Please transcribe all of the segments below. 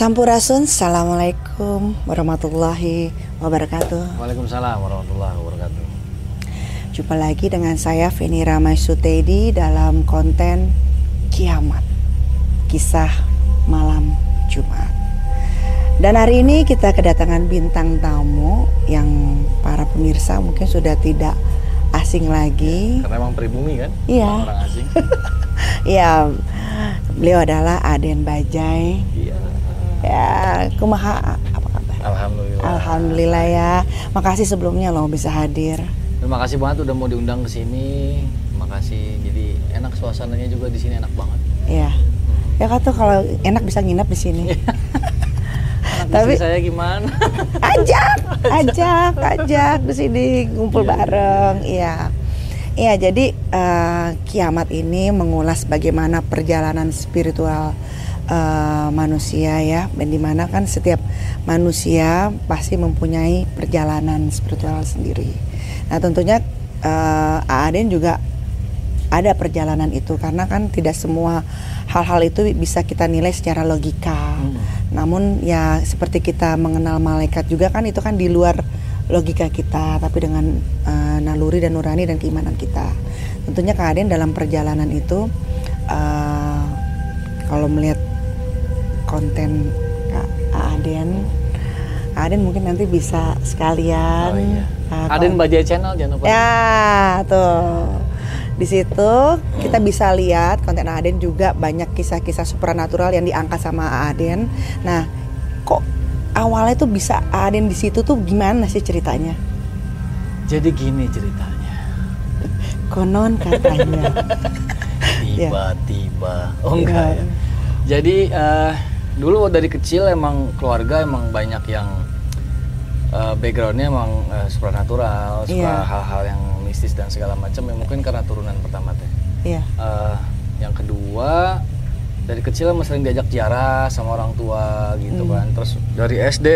Sampurasun, Assalamualaikum warahmatullahi wabarakatuh. Waalaikumsalam warahmatullahi wabarakatuh. Jumpa lagi dengan saya Feni Ramai Sutedi dalam konten Kiamat Kisah Malam Jumat. Dan hari ini kita kedatangan bintang tamu yang para pemirsa mungkin sudah tidak asing lagi. Karena emang pribumi kan? Iya. Orang asing. Iya, beliau adalah Aden Bajai. Iya Ya, kumaha apa kabar? Alhamdulillah Alhamdulillah ya. Makasih sebelumnya loh bisa hadir. Terima kasih banget udah mau diundang ke sini Makasih Jadi enak suasananya juga di sini enak banget Iya. Ya kata kalau enak bisa nginep di sini. Anak Tapi- saya gimana? ajak, ajak, ajak di sini ngumpul Iya. bareng. Iya. Iya, jadi eh, kiamat ini mengulas bagaimana perjalanan spiritual eh, manusia ya, dan di mana kan setiap manusia pasti mempunyai perjalanan spiritual sendiri. Nah, tentunya eh, Aden juga ada perjalanan itu karena kan tidak semua hal-hal itu bisa kita nilai secara logika. Hmm. Namun ya seperti kita mengenal malaikat juga kan itu kan di luar logika kita tapi dengan eh, naluri dan nurani dan keimanan kita. Tentunya Aden dalam perjalanan itu eh, kalau melihat konten Kak Aden Kak Aden mungkin nanti bisa sekalian Oh iya eh, Aden Bajai Channel jangan lupa Ya, tuh. Di situ kita bisa lihat konten Aden juga banyak kisah-kisah supranatural yang diangkat sama Aden. Nah, kok awalnya tuh bisa Aden di situ tuh gimana sih ceritanya? Jadi gini ceritanya Konon katanya. Tiba-tiba Oh enggak Iya. ya Jadi eh, dulu dari kecil emang keluarga emang banyak yang eh, backgroundnya emang eh, supranatural, suka Iya. hal-hal yang mistis dan segala macam. Ya mungkin karena turunan pertama teh. Iya. Eh, yang kedua dari kecil emang sering diajak ziarah sama orang tua gitu Hmm. kan. Terus dari SD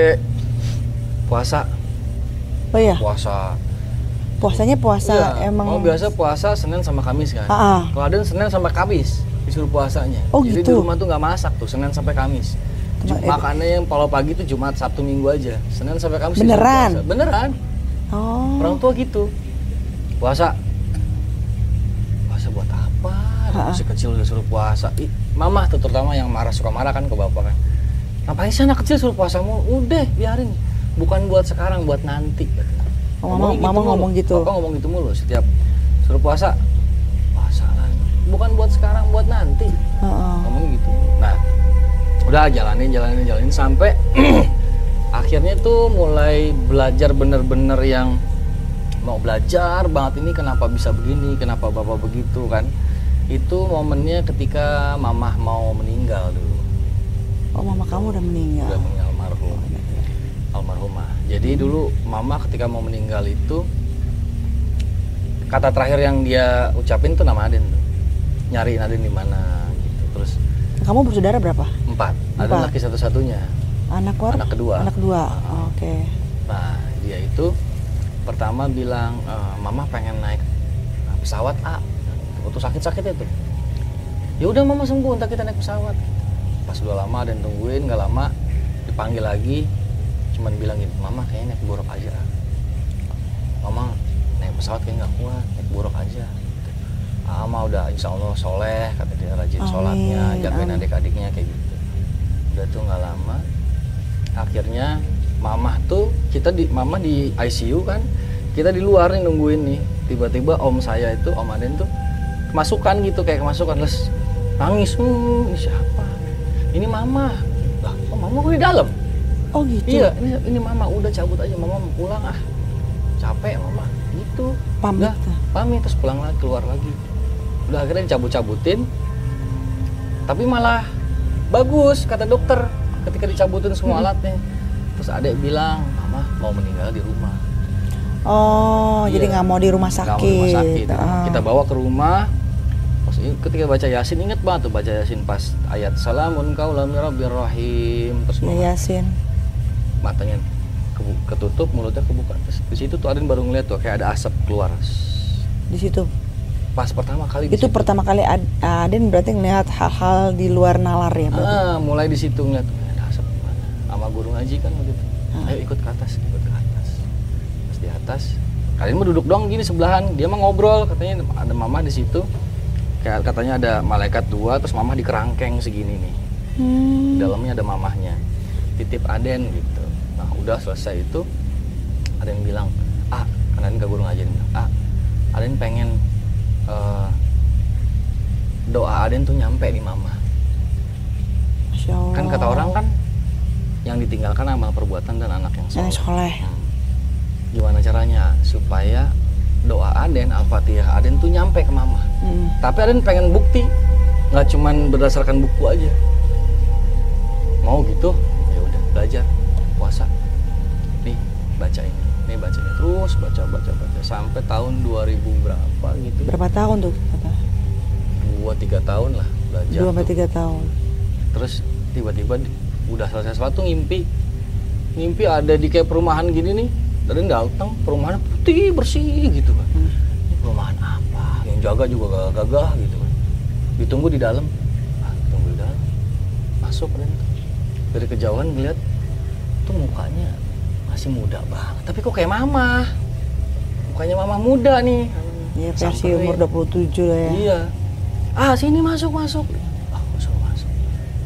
puasa, Oh iya, puasa. puasanya puasa Iya. emang Oh biasa puasa Senin sama Kamis kan. Ah, ah. Kalau ada Senin sampai Kamis disuruh puasanya. Oh, Jadi gitu. di rumah tuh nggak masak tuh Senin sampai Kamis. Cuma- Cuma makannya yang kalau pagi tuh Jumat, Sabtu, Minggu aja. Senin sampai Kamis Beneran? puasa. Beneran. Oh. Orang tua gitu. Puasa. Puasa buat apa? Masih kecil udah suruh puasa. Ih, mama tuh terutama yang marah suka marah kan ke bapak kan. Ngapain sih anak kecil suruh puasa mulu? Udah, biarin. Bukan buat sekarang, buat nanti. Oh, mama- mama mulu. ngomong gitu? Papa ngomong gitu mulu setiap suruh puasa. Bukan buat sekarang, buat nanti. Heeh. Ngomong gitu. Nah, udah jalanin, jalanin, jalanin sampai akhirnya tuh mulai belajar bener-bener yang mau belajar banget ini kenapa bisa begini, kenapa bapak begitu kan. Itu momennya ketika mamah mau meninggal dulu. Oh, mama kamu udah meninggal. Udah meninggal almarhum. Almarhumah. Jadi dulu mama ketika mau meninggal itu kata terakhir yang dia ucapin tuh nama Aden tuh. Nyariin Aden di mana gitu. Terus Kamu bersaudara berapa? empat. Aden Empat. laki satu-satunya. Anak war? Anak kedua. Anak kedua. Oke. Nah, dia itu pertama bilang, e, Mama pengen naik pesawat A. Waktu sakit-sakit itu. Ya udah Mama sembuh, ntar kita naik pesawat. Pas udah lama dan tungguin, nggak lama dipanggil lagi, cuman bilang gitu, Mama kayaknya naik buruk aja. Mama naik pesawat kayaknya nggak kuat, naik buruk aja. Mah udah insya Allah soleh, kata dia rajin Amin, sholatnya, jagain amin. adik-adiknya kayak gitu. Udah tuh nggak lama, akhirnya mamah tuh kita di mama di ICU kan kita di luar nih nungguin nih tiba-tiba om saya itu om Aden tuh kemasukan gitu kayak kemasukan les nangis uh, ini siapa ini mama lah oh mama kok di dalam Oh gitu. iya ini ini mama udah cabut aja mama mau pulang ah capek mama gitu Pamit. Udah, pamit terus pulang lagi keluar lagi udah akhirnya dicabut-cabutin tapi malah bagus kata dokter ketika dicabutin semua alatnya terus adek bilang mama mau meninggal di rumah Oh, jadi Iya. nggak mau di rumah sakit. mau di rumah sakit Ah. kita bawa ke rumah pas ketika baca yasin inget banget tuh baca yasin pas ayat salamun kaulam rabbir rahim terus Ya, mama Yasin. matanya ketutup mulutnya kebuka terus di situ tuh Aden baru ngeliat tuh kayak ada asap keluar Di situ. Pas pertama kali Itu situ. pertama kali Ad- Aden berarti ngelihat hal-hal di luar nalar ya berarti. ah, mulai di situ ngeliat "Oh, ada asap sama guru ngaji kan waktu itu Ah. ayo ikut ke atas ikut ke atas pas di atas kalian mah duduk doang gini sebelahan dia mah ngobrol katanya ada mama di situ kayak katanya ada malaikat dua terus mama di kerangkeng segini nih Hmm. dalamnya ada mamahnya titip aden gitu nah udah selesai itu ada yang bilang ah aden ke guru bilang ah aden pengen eh, doa aden tuh nyampe di mama kan kata orang kan yang ditinggalkan amal perbuatan dan anak yang Yang soleh soleh. Hmm. gimana caranya supaya doa aden al-fatihah aden tuh nyampe ke mama Hmm. tapi Aden pengen bukti nggak cuman berdasarkan buku aja mau gitu ya udah belajar puasa nih baca ini nih ini terus baca baca baca. Sampai tahun 2000 berapa gitu? Berapa tahun tuh? Kata? dua tiga tahun lah belajar Dua tiga tahun. terus tiba-tiba udah selesai sesuatu ngimpi. Ngimpi ada di kayak perumahan gini nih. Dan datang perumahan putih bersih gitu kan Hmm. ini perumahan apa? Yang jaga juga gagah-gagah gitu kan ditunggu di dalam. Ah, tunggu di dalam. Masuk dan dari kejauhan ngeliat tuh mukanya masih muda banget tapi kok kayak mama mukanya mama muda nih Ya versi umur 27 lah ya. iya ah sini masuk masuk ah aku suruh masuk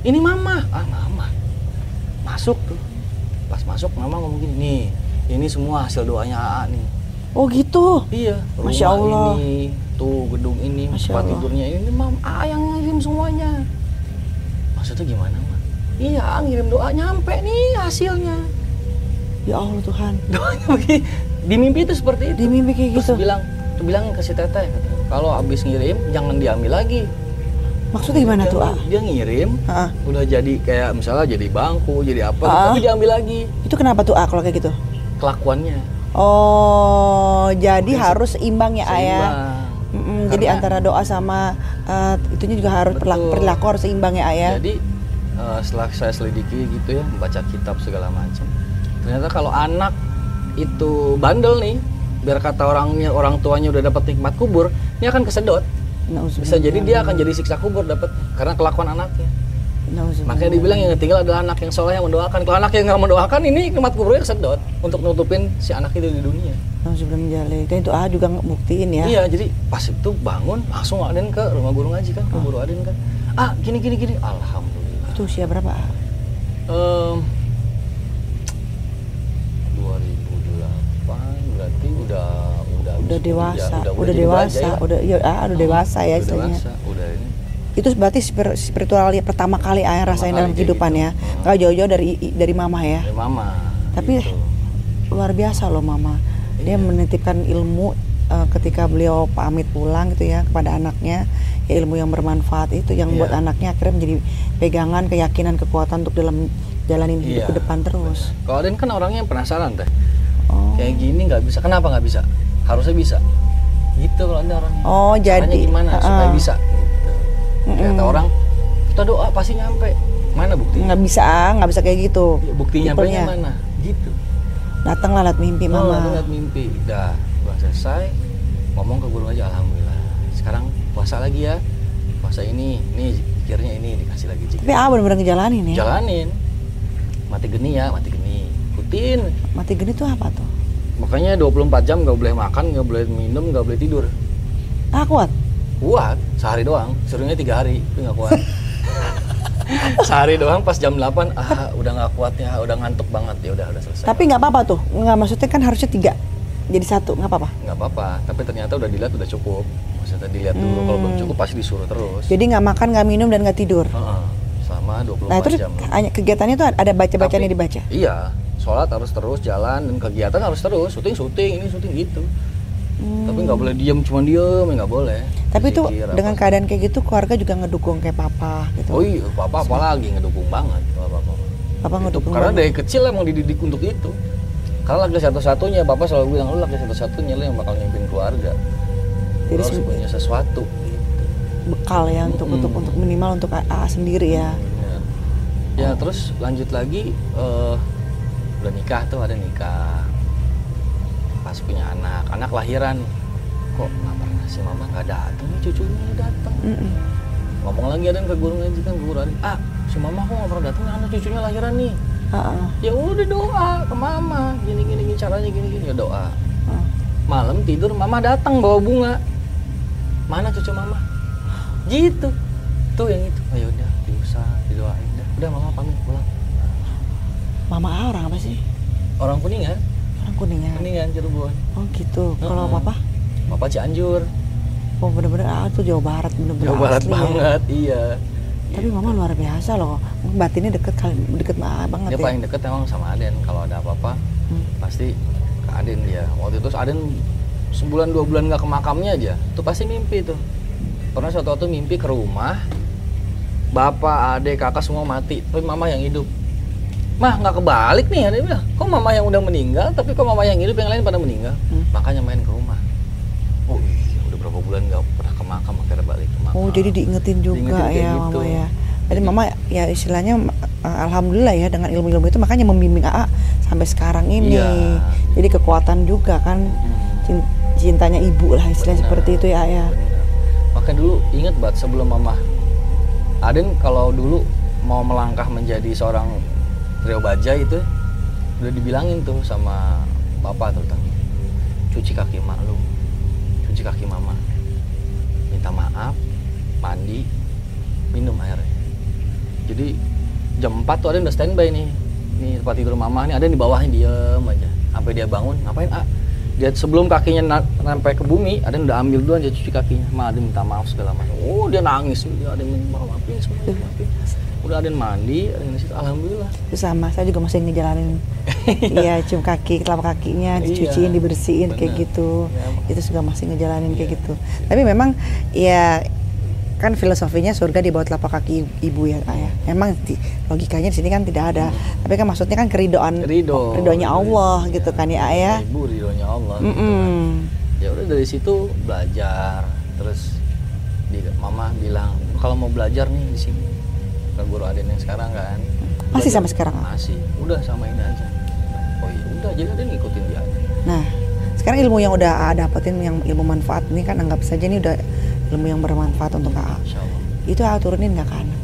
ini mama ah mama masuk tuh pas masuk mama ngomong gini nih ini semua hasil doanya AA nih Oh gitu. Iya, rumah Masya Allah. ini, tuh gedung ini, Masya tempat Allah. tidurnya ini, mam, ah yang ngirim semuanya. Maksudnya gimana, Mak? Iya, ngirim doa nyampe nih hasilnya. Ya Allah Tuhan. Doanya begini. Di mimpi itu seperti itu. Di mimpi kayak Terus gitu. bilang, tuh bilang ke si teteh, kalau abis ngirim jangan diambil lagi. Maksudnya gimana dia, tuh, ah? Dia ngirim, Ah, udah jadi kayak misalnya jadi bangku, jadi apa, Ah. tapi diambil lagi itu kenapa tuh ah kalau kayak gitu? kelakuannya. Oh, jadi harus imbang ya ayah. Seimbang. Mm-mm, jadi antara doa sama eh, itunya juga harus perilaku, Betul. perilaku harus seimbang ya ayah. Jadi eh, setelah saya selidiki gitu ya, membaca kitab segala macam. Ternyata kalau anak itu bandel nih, biar kata orangnya orang tuanya udah dapat nikmat kubur, ini akan kesedot. Bisa jadi dia akan jadi siksa kubur dapat karena kelakuan anaknya. Makanya dibilang yang tinggal adalah anak yang soleh yang mendoakan. Kalau anak yang nggak mendoakan, ini nikmat kuburnya kesedot untuk nutupin si anak itu di dunia. Min dzalik. Dan itu ah juga ngebuktiin ya. Iya, jadi pas itu bangun langsung Aden ke rumah guru ngaji kan, ke guru Aden kan. Ah, gini gini gini. Alhamdulillah. Itu usia berapa? Ah? Udah udah Udah dewasa, udah, dewasa, ya. udah iya ah, udah dewasa ya udah istilahnya. dewasa, udah ini Itu berarti spir- spiritual pertama kali ayah rasain dalam kehidupan gitu. ya. Nggak jauh-jauh dari dari mama ya. dari mama Tapi gitu. luar biasa loh mama. Dia Iya. menitipkan ilmu eh, ketika beliau pamit pulang gitu ya kepada anaknya ya ilmu yang bermanfaat itu yang Iya. buat anaknya akhirnya menjadi pegangan keyakinan kekuatan untuk dalam jalanin hidup Iya. ke depan terus. kalau Aden kan orangnya penasaran teh Oh. kayak gini nggak bisa kenapa nggak bisa harusnya bisa gitu kalau ada orangnya Oh, Caranya jadi gimana supaya uh-uh. bisa gitu kata Mm-mm. orang kita doa pasti nyampe mana buktinya nggak bisa nggak bisa kayak gitu. Ya, bukti nyampe mana gitu Datanglah lihat mimpi Oh, mama. lihat mimpi. Udah, udah selesai. Ngomong ke guru aja, alhamdulillah. Sekarang puasa lagi ya. Puasa ini, nih zikirnya ini dikasih lagi zikir. Tapi ah benar-benar ngejalanin ya. Jalanin. Mati geni ya, mati geni. Ikutin. Mati geni tuh apa tuh? Makanya 24 jam nggak boleh makan, nggak boleh minum, nggak boleh tidur. Ah kuat. Kuat, sehari doang. Suruhnya tiga hari, itu nggak kuat. sehari doang pas jam 8, ah udah nggak kuat ya, udah ngantuk banget ya udah udah selesai. Tapi nggak apa-apa tuh. Nggak maksudnya kan harusnya tiga jadi satu nggak apa-apa. nggak apa-apa, tapi ternyata udah dilihat udah cukup. Maksudnya dilihat dulu, kalau belum Hmm. cukup pasti disuruh terus. Jadi nggak makan, nggak minum dan nggak tidur. Heeh, selama 24 Nah terus jam. hanya kegiatannya tuh ada baca-bacanya Tapi- dibaca. Iya, sholat harus terus jalan dan kegiatan harus terus, syuting syuting ini syuting gitu. Hmm. Tapi nggak boleh diem cuma diem, ya nggak boleh. Tapi itu dengan apa. keadaan kayak gitu keluarga juga ngedukung kayak papa gitu. Oh iya, papa apalagi ngedukung banget, papa papa. Papa ngedukung karena banget. dari kecil emang dididik untuk itu. Karena laki satu-satunya, papa selalu bilang lu laki satu-satunya lu yang bakal nyemimpin keluarga. Lu Jadi harus punya sesuatu. Gitu. bekal ya untuk Mm-mm. untuk untuk minimal untuk AA sendiri ya. Bener. Ya terus lanjut lagi eh, udah nikah tuh ada nikah. Pas punya anak. Anak lahiran. Kok nggak pernah si mama nggak datang cucunya datang ngomong lagi ada ke guru ngaji kan guru. Ada ah si mama kok nggak pernah datang anak cucunya lahiran nih. Heeh. ya udah doa ke mama. Gini gini, gini caranya gini gini. Ya doa. Heeh. malam tidur mama datang bawa bunga. Mana cucu mama? Gitu. Tuh yang itu. Ayo udah diusah didoain. Udah mama pamit pulang Mama A orang apa sih? orang kuningan Orang kuningan. kuningan Cirebon Oh gitu. Kalau Heeh. papa? papa Cianjur Oh bener-bener ah tuh Jawa Barat bener-bener Jawa Barat asli ya. banget iya Tapi mama luar biasa loh. Batinnya deket kali deket banget dia ya. paling deket emang sama Aden kalau ada apa-apa Hmm. pasti ke Aden dia waktu itu Aden sebulan dua bulan nggak ke makamnya aja tuh pasti mimpi tuh pernah suatu waktu mimpi ke rumah bapak adik kakak semua mati tapi mama yang hidup mah nggak kebalik nih ada bilang kok mama yang udah meninggal tapi kok mama yang hidup yang lain pada meninggal Hmm. makanya main ke rumah oh iya udah berapa bulan nggak pernah ke makam akhirnya balik ke makam Oh jadi diingetin juga Diingetin ya gitu. mama ya. Jadi mama ya istilahnya uh, alhamdulillah ya dengan ilmu-ilmu itu makanya membimbing AA sampai sekarang ini. Iya. Jadi kekuatan juga kan Hmm. cin- cintanya ibu lah istilah Benar. seperti itu ya ya. Makanya dulu inget banget sebelum mama Aden kalau dulu mau melangkah menjadi seorang trio baja itu udah dibilangin tuh sama bapak terutama cuci kaki mak lu cuci kaki mama. Minta maaf mandi minum airnya jadi jam 4 tuh Aden udah standby nih. Nih tempat tidur mama nih ada di bawahnya diem aja. Sampai dia bangun ngapain ah dia sebelum kakinya sampai ke bumi ada udah ambil duluan dia cuci kakinya. Ma ada minta maaf segala macam. Oh dia nangis. Dia ada yang minta maafin semuanya maafin udah ada yang mandi ada yang situ alhamdulillah Itu sama saya juga masih ngejalanin. Iya cium kaki telapak kakinya dicuciin Iya, dibersihin kayak benar. gitu. Ya, Itu juga masih ngejalanin kayak Iya. gitu. Tapi memang ya kan filosofinya surga di bawah telapak kaki ibu ya ayah. Emang di, logikanya di sini kan tidak ada. Tapi kan maksudnya kan keridoan Ridho. ridhonya Allah Ridho. gitu kan ya ayah. ibu ridhonya Allah gitu kan. Ya udah dari situ belajar terus di, mama bilang kalau mau belajar nih di sini ke guru Aden yang sekarang kan Masih sampai sekarang? masih udah sama ini aja oh iya udah jadi Aden ngikutin dia aja Nah, sekarang ilmu yang udah AA dapetin yang ilmu manfaat ini kan anggap saja ini udah ilmu yang bermanfaat untuk AA. Itu AA turunin nggak ke anak?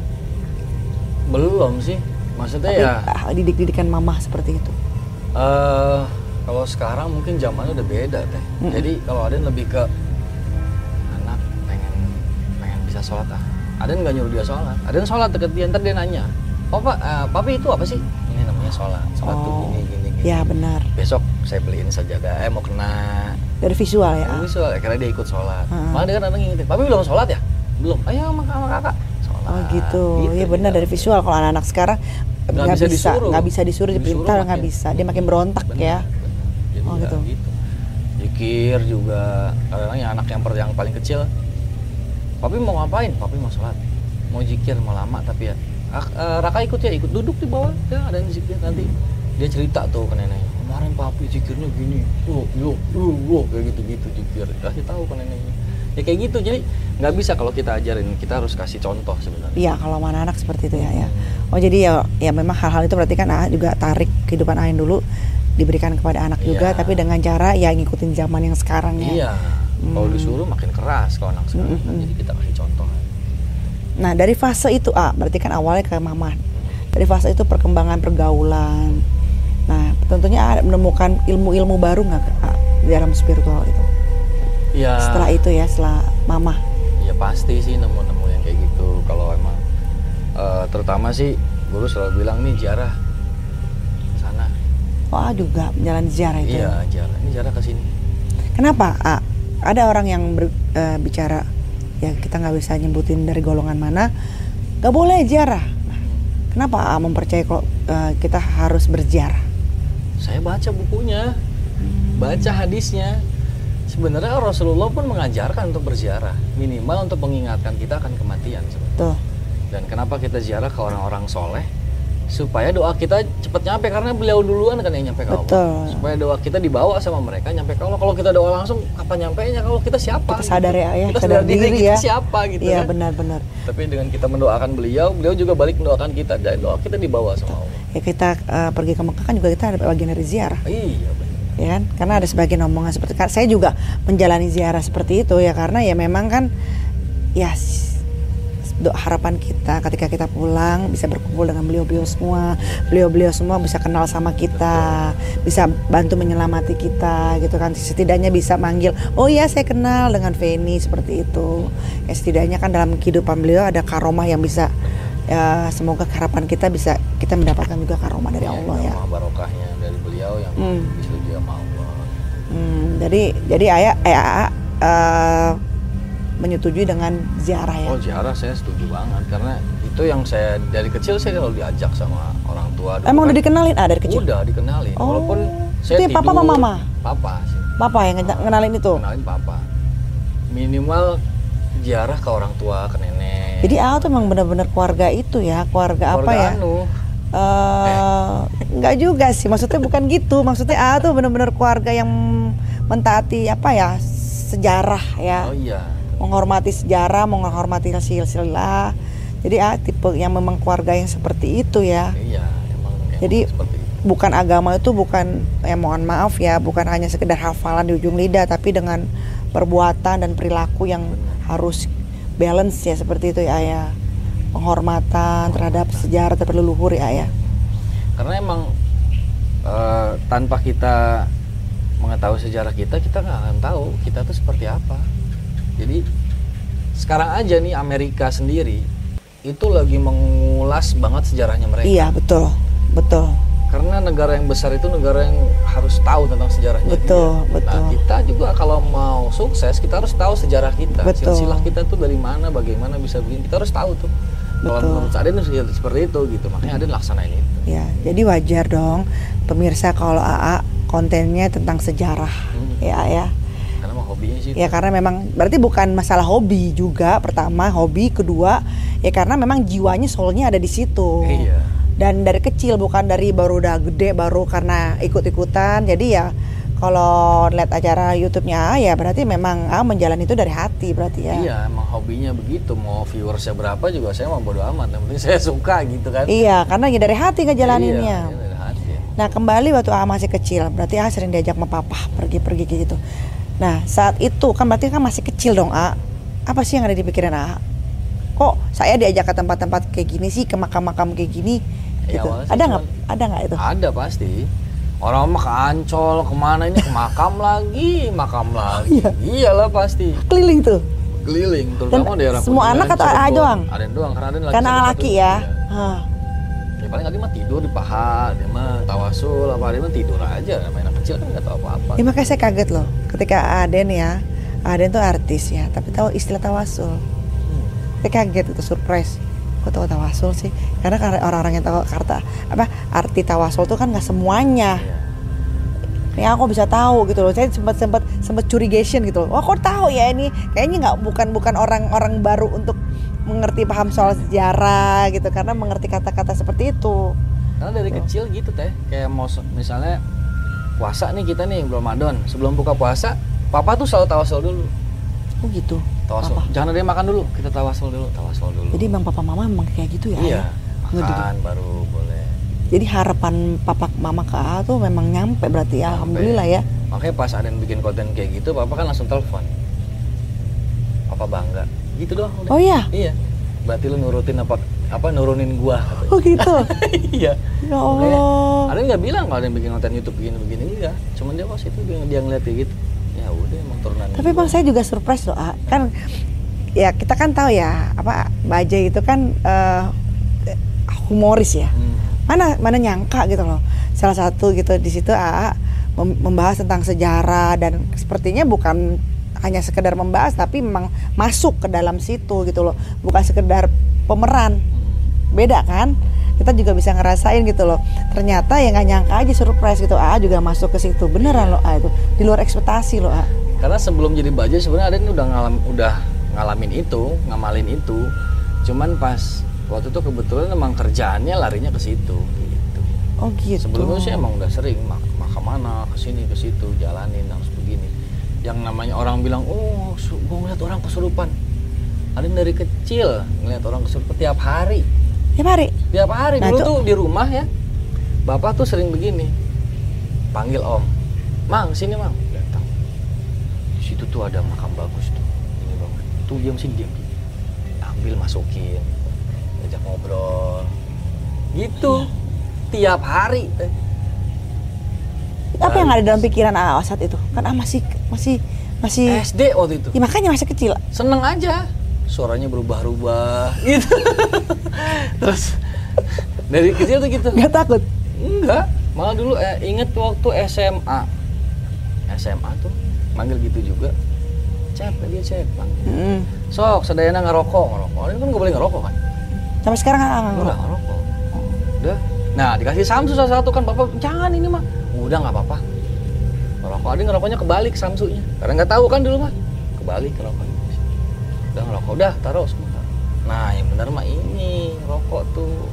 belum sih maksudnya Tapi ya didik-didikan mamah seperti itu. eh kalau sekarang mungkin zamannya udah beda teh Mm-mm. jadi kalau Aden lebih ke anak pengen pengen bisa sholat ah Aden nggak nyuruh dia sholat Aden sholat deket dia ntar dia nanya Papa, eh, papi itu apa sih? Ini namanya sholat. Sholat tuh Oh, gini, gini, gini. Ya benar. Besok saya beliin sajadah, eh mau kena. Dari visual ya. Ini soal, akhirnya dia ikut sholat. Heeh. Malah dia kan datang ngingetin, papi belum sholat ya? Belum. Ayo sama, kakak. Sholat. Oh gitu. Iya benar dia. dari visual kalau anak-anak sekarang Nggak bisa bisa disuruh. nggak bisa disuruh diperintah nggak bisa dia makin berontak Bener, ya. bener. Jadi Oh, ya gitu. gitu. Zikir juga. Kadang-kadang yang anak yang, per- yang paling kecil, papi mau ngapain? Papi mau sholat. Mau zikir, mau lama tapi ya. "Ah, eh, Raka ikut ya, ikut duduk di bawah. Ya ada yang zikir nanti. Dia cerita tuh ke neneknya. Kemarin papi zikirnya gini. Yo, yo, yo, yo. Kayak gitu-gitu zikir. Kasih tahu ke neneknya. Ya kayak gitu. Jadi nggak bisa kalau kita ajarin. Kita harus kasih contoh sebenarnya. Iya kalau mana anak seperti itu ya ya. Oh jadi ya ya memang hal-hal itu berarti kan AA juga tarik kehidupan Ain dulu diberikan kepada anak juga Iya. tapi dengan cara ya ngikutin zaman yang sekarang ya. Iya. Kalau Hmm. disuruh makin keras kalau anak sekarang. Mm-mm. Jadi kita kasih contoh. Nah dari fase itu A berarti kan awalnya ke mama. Dari fase itu perkembangan pergaulan. Nah tentunya A menemukan ilmu-ilmu baru nggak ke A di dalam spiritual itu. Iya. Setelah itu ya setelah mama. ya pasti sih nemu-nemu yang kayak gitu kalau emang eh, terutama sih guru selalu bilang nih jarah ke sana Oh juga menjalani ziarah itu. iya jarah ini jarah ke sini Kenapa A? Ada orang yang ber- eh, bicara ya kita nggak bisa nyebutin dari golongan mana, nggak boleh ziarah. Nah, kenapa A mempercayai kalau eh, kita harus berziarah? saya baca bukunya baca hadisnya sebenarnya Rasulullah pun mengajarkan untuk berziarah minimal untuk mengingatkan kita akan kematian. Tuh, dan kenapa kita ziarah ke orang-orang soleh supaya doa kita cepat nyampe karena beliau duluan kan yang nyampe ke Allah Betul. supaya doa kita dibawa sama mereka nyampe ke Allah kalau kita doa langsung kapan nyampe nya kalau kita siapa kita sadar ya, ya kita sadar sadar diri, diri kita ya. siapa gitu Iya kan. benar-benar. tapi dengan kita mendoakan beliau beliau juga balik mendoakan kita dan doa kita dibawa sama Allah Ya kita eh, pergi ke Mekah kan juga kita ada bagian dari ziarah, iya benar ya kan? Karena ada sebagian omongan seperti saya juga menjalani ziarah seperti itu ya karena ya memang kan ya harapan kita ketika kita pulang bisa berkumpul dengan beliau-beliau semua. Beliau-beliau semua bisa kenal sama kita bisa bantu menyelamati kita gitu kan. Setidaknya bisa manggil oh iya saya kenal dengan Feni seperti itu. Ya setidaknya kan dalam kehidupan beliau ada karomah yang bisa ya semoga harapan kita bisa kita mendapatkan juga karomah dari Allah ya. barokahnya dari beliau yang Hmm. disetujui sama Allah. Hmm, jadi jadi ayah eh, eh, menyetujui dengan ziarah ya? Oh ziarah saya setuju banget. Karena itu yang saya dari kecil saya selalu diajak sama orang tua Dulu emang kan. udah dikenalin? Ah dari kecil? Udah dikenalin. Oh, walaupun itu saya ya papa tidur. sama mama? papa sih. Papa yang ngena- ngenalin itu? Kenalin papa. Minimal ziarah ke orang tua ke nenek. Jadi Aa tuh emang benar-benar keluarga itu ya? Keluarga, apa Keluarga ya? anu. Eh nggak juga sih. Maksudnya bukan gitu. Maksudnya Aa tuh benar-benar keluarga yang mentaati apa ya? Sejarah ya. Oh iya menghormati sejarah menghormati silsilah. Jadi Aa tipe yang memang keluarga yang seperti itu ya. Iya emang, emang Jadi- seperti itu. bukan agama itu bukan ya mohon maaf ya bukan hanya sekedar hafalan di ujung lidah tapi dengan perbuatan dan perilaku yang harus balance ya seperti itu ya ya. Penghormatan terhadap sejarah terhadap leluhur ya ya. Karena emang eh, tanpa kita mengetahui sejarah kita kita nggak akan tahu kita tuh seperti apa jadi sekarang aja nih Amerika sendiri itu lagi mengulas banget sejarahnya mereka iya betul betul karena negara yang besar itu negara yang harus tahu tentang sejarahnya Betul, dia. betul. Nah kita juga kalau mau sukses kita harus tahu sejarah kita. Betul. Silsilah kita tuh dari mana, bagaimana bisa begini. Kita harus tahu tuh. Kalau Betul. menurut Aden seperti itu gitu. Makanya Aden laksanain itu. ya jadi wajar dong pemirsa kalau AA kontennya tentang sejarah Hmm. ya ya hobinya sih. Ya karena memang berarti bukan masalah hobi juga pertama hobi kedua ya karena memang jiwanya soulnya ada di situ. Iya. Dan dari kecil bukan dari baru udah gede baru karena ikut-ikutan. Jadi ya kalau lihat acara YouTube-nya ya berarti memang ah, menjalani itu dari hati berarti ya. Iya, emang hobinya begitu. Mau viewersnya berapa juga saya mau bodo amat. Yang penting saya suka gitu kan. Iya, karena ya dari hati ngejalaninnya. Iya, dari hati. Nah kembali waktu A masih kecil, berarti A sering diajak sama papa pergi-pergi gitu. Nah saat itu kan berarti kan masih kecil dong A. Apa sih yang ada di pikiran A? Kok saya diajak ke tempat-tempat kayak gini sih, ke makam-makam kayak gini? Gitu. Ada nggak? Ada nggak itu? Ada pasti. Orang mah ke Ancol, ke mana ini ke makam lagi, makam lagi. Iyalah pasti. Keliling tuh. Keliling, terutama Dan daerah semua anak atau Cirebon. AA doang? Ada doang, karena ada lagi Karena satu-satu. laki ya. Iya. Ya paling Adi mah tidur di paha, dia mah tawasul apa dia mah tidur aja. Namanya anak kecil kan nggak tahu apa-apa. Ya makanya saya kaget loh, ketika Aden ya, Aden tuh artis ya, tapi tahu istilah tawasul. Hmm. Saya kaget itu surprise. Kok tahu tawasul sih? Karena orang-orang yang tahu kata apa arti tawasul tuh kan nggak semuanya. Iya. Ya aku bisa tahu gitu loh. Saya sempat sempat sempat curigation gitu loh. Wah kok tahu ya ini? Kayaknya nggak bukan bukan orang-orang baru untuk mengerti paham soal sejarah gitu karena mengerti kata-kata seperti itu. Karena dari kecil gitu teh, kayak mau misalnya puasa nih kita nih belum Ramadan, sebelum buka puasa, papa tuh selalu tawasul dulu. Oh gitu. Tawasul. Papa. Jangan ada yang makan dulu, kita tawasul dulu, tawasul dulu. Jadi bang papa mama memang kayak gitu ya? iya? Nggak makan baru boleh. Jadi harapan papa mama ke A tuh memang nyampe berarti ya. Alhamdulillah ya. Makanya pas ada yang bikin konten kayak gitu, papa kan langsung telepon. Papa bangga. Gitu doang udah. Oh iya. Iya. Berarti lu nurutin apa apa nurunin gua katanya. Oh gitu. iya. ya Allah. ada nggak bilang kalau ada yang bikin konten YouTube begini begini enggak. Cuman dia pas itu dia, dia ngeliat kayak gitu. Ya udah emang turunan. Tapi bang saya juga surprise loh. A. Kan ya kita kan tahu ya apa Bajai itu kan eh, humoris ya. Hmm. Mana mana nyangka gitu loh. Salah satu gitu di situ A mem- membahas tentang sejarah dan sepertinya bukan hanya sekedar membahas tapi memang masuk ke dalam situ gitu loh. Bukan sekedar pemeran. beda kan kita juga bisa ngerasain gitu loh ternyata ya nggak nyangka aja surprise gitu A juga masuk ke situ beneran loh A itu di luar ekspektasi loh A Karena sebelum jadi bajai sebenarnya Aden udah ngalam udah ngalamin itu, ngamalin itu. Cuman pas waktu itu kebetulan emang kerjaannya larinya ke situ gitu. oh gitu Sebelumnya sih emang udah sering mak makam mana ke sini ke situ jalanin harus begini. Yang namanya orang bilang, "Oh, gua ngeliat orang kesurupan." Yang dari kecil ngeliat orang kesurupan tiap hari. ya mari Tiap hari Nah, dulu itu- tuh di rumah ya. Bapak tuh sering begini. Panggil Om. Mang, sini Mang. Datang. Di situ tuh ada makam bagus tuh. Ini banget. Tuh diam sini diam. Ambil masuk masukin ajak ngobrol gitu tiap hari teh. Apa yang ada dalam pikiran AA saat itu? Kan AA masih masih masih SD waktu itu ya, makanya masih kecil. seneng aja suaranya berubah-ubah gitu terus dari kecil tuh gitu Nggak takut. enggak malah dulu eh, inget waktu SMA SMA tuh manggil gitu juga cep dia cep panggil. Mm. sok sedayana ngerokok ngerokok ini kan gak boleh ngerokok kan Sampai sekarang AA nggak ngerokok. nggak ngerokok udah nah dikasih samsu salah satu kan bapak jangan ini mah udah nggak apa-apa. Ngerokok. Ada ngerokoknya kebalik samsunya. Karena nggak tahu kan dulu mah. Kebalik ngerokoknya udah ngerokok. Udah taruh semua nah yang benar mah ini rokok tuh.